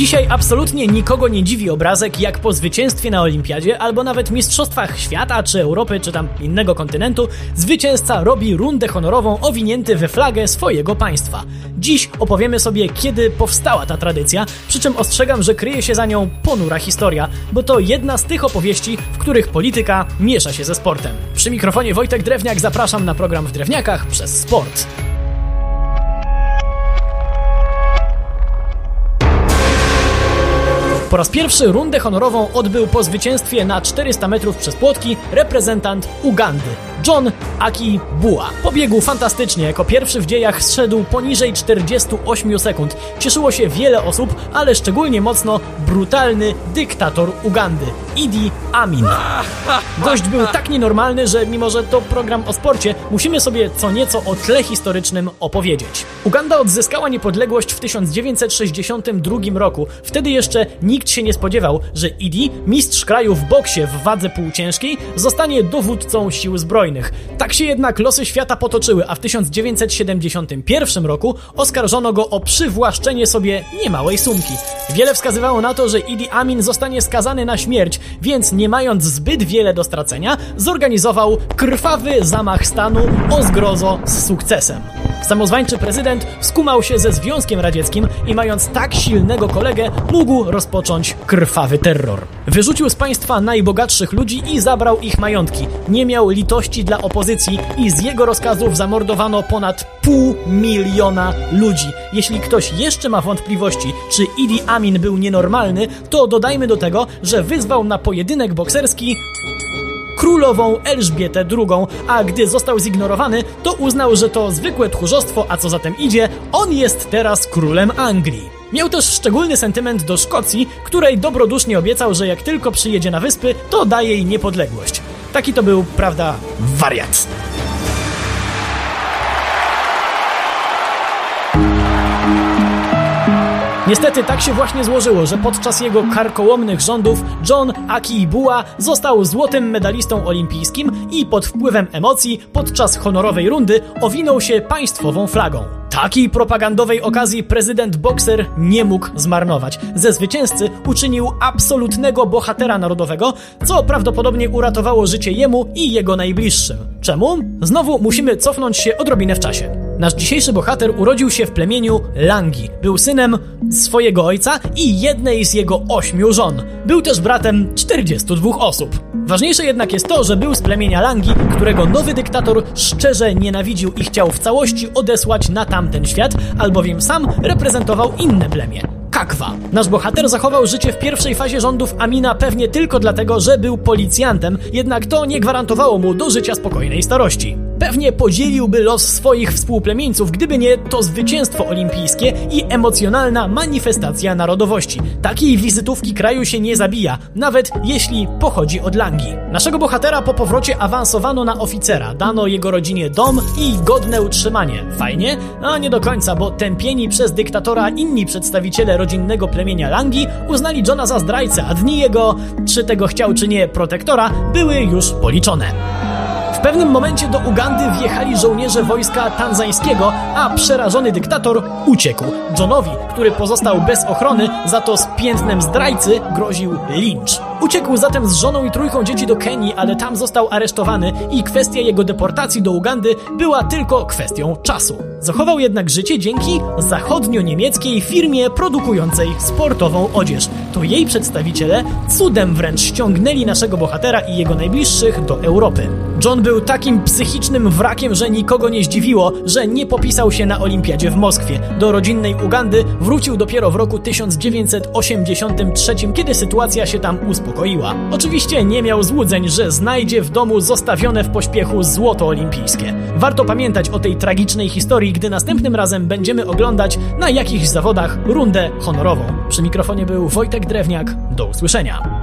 Dzisiaj absolutnie nikogo nie dziwi obrazek, jak po zwycięstwie na Olimpiadzie, albo nawet Mistrzostwach Świata, czy Europy, czy tam innego kontynentu, zwycięzca robi rundę honorową owinięty we flagę swojego państwa. Dziś opowiemy sobie, kiedy powstała ta tradycja, przy czym ostrzegam, że kryje się za nią ponura historia, bo to jedna z tych opowieści, w których polityka miesza się ze sportem. Przy mikrofonie Wojtek Drewniak zapraszam na program w Drewniakach przez sport. Po raz pierwszy rundę honorową odbył po zwycięstwie na 400 metrów przez płotki reprezentant Ugandy, John Aki Bua. Pobiegł fantastycznie, jako pierwszy w dziejach zszedł poniżej 48 sekund. Cieszyło się wiele osób, ale szczególnie mocno brutalny dyktator Ugandy, Idi Amin. Gość był tak nienormalny, że mimo, że to program o sporcie, musimy sobie co nieco o tle historycznym opowiedzieć. Uganda odzyskała niepodległość w 1962 roku. Wtedy jeszcze nikt się nie spodziewał, że Idi, mistrz kraju w boksie w wadze półciężkiej, zostanie dowódcą sił zbrojnych. Tak się jednak losy świata potoczyły, a w 1971 roku oskarżono go o przywłaszczenie sobie niemałej sumki. Wiele wskazywało na to, że Idi Amin zostanie skazany na śmierć, więc nie mając zbyt wiele do stracenia, zorganizował krwawy zamach stanu o zgrozo z sukcesem. Samozwańczy prezydent skumał się ze Związkiem Radzieckim i mając tak silnego kolegę, mógł rozpocząć krwawy terror. Wyrzucił z państwa najbogatszych ludzi i zabrał ich majątki. Nie miał litości dla opozycji i z jego rozkazów zamordowano ponad pół miliona ludzi. Jeśli ktoś jeszcze ma wątpliwości, czy Idi Amin był nienormalny, to dodajmy do tego, że wyzwał na pojedynek bokserski królową Elżbietę II, a gdy został zignorowany, to uznał, że to zwykłe tchórzostwo, a co za tym idzie, on jest teraz królem Anglii. Miał też szczególny sentyment do Szkocji, której dobrodusznie obiecał, że jak tylko przyjedzie na wyspy, to da jej niepodległość. Taki to był, prawda, wariat. Niestety tak się właśnie złożyło, że podczas jego karkołomnych rządów John Aki Bua został złotym medalistą olimpijskim i pod wpływem emocji podczas honorowej rundy owinął się państwową flagą. Takiej propagandowej okazji prezydent Boxer nie mógł zmarnować. Ze zwycięzcy uczynił absolutnego bohatera narodowego, co prawdopodobnie uratowało życie jemu i jego najbliższym. Czemu? Znowu musimy cofnąć się odrobinę w czasie. Nasz dzisiejszy bohater urodził się w plemieniu Langi. Był synem swojego ojca i jednej z jego ośmiu żon. Był też bratem 42 osób. Ważniejsze jednak jest to, że był z plemienia Langi, którego nowy dyktator szczerze nienawidził i chciał w całości odesłać na tamten świat, albowiem sam reprezentował inne plemię. Kakwa. Nasz bohater zachował życie w pierwszej fazie rządów Amina pewnie tylko dlatego, że był policjantem, jednak to nie gwarantowało mu do życia spokojnej starości. Pewnie podzieliłby los swoich współplemieńców, gdyby nie to zwycięstwo olimpijskie i emocjonalna manifestacja narodowości. Takiej wizytówki kraju się nie zabija, nawet jeśli pochodzi od Langi. Naszego bohatera po powrocie awansowano na oficera, dano jego rodzinie dom i godne utrzymanie. Fajnie? A nie do końca, bo tępieni przez dyktatora inni przedstawiciele rodzinnego plemienia Langi uznali Johna za zdrajcę, a dni jego, czy tego chciał czy nie, protektora, były już policzone. W pewnym momencie do Ugandy wjechali żołnierze wojska tanzańskiego, a przerażony dyktator uciekł. Johnowi, który pozostał bez ochrony, za to z piętnem zdrajcy groził lincz. Uciekł zatem z żoną i trójką dzieci do Kenii, ale tam został aresztowany i kwestia jego deportacji do Ugandy była tylko kwestią czasu. Zachował jednak życie dzięki zachodnio-niemieckiej firmie produkującej sportową odzież. To jej przedstawiciele cudem wręcz ściągnęli naszego bohatera i jego najbliższych do Europy. John był takim psychicznym wrakiem, że nikogo nie zdziwiło, że nie popisał się na olimpiadzie w Moskwie. Do rodzinnej Ugandy wrócił dopiero w roku 1983, kiedy sytuacja się tam Oczywiście nie miał złudzeń, że znajdzie w domu zostawione w pośpiechu złoto olimpijskie. Warto pamiętać o tej tragicznej historii, gdy następnym razem będziemy oglądać na jakichś zawodach rundę honorową. Przy mikrofonie był Wojtek Drewniak. Do usłyszenia.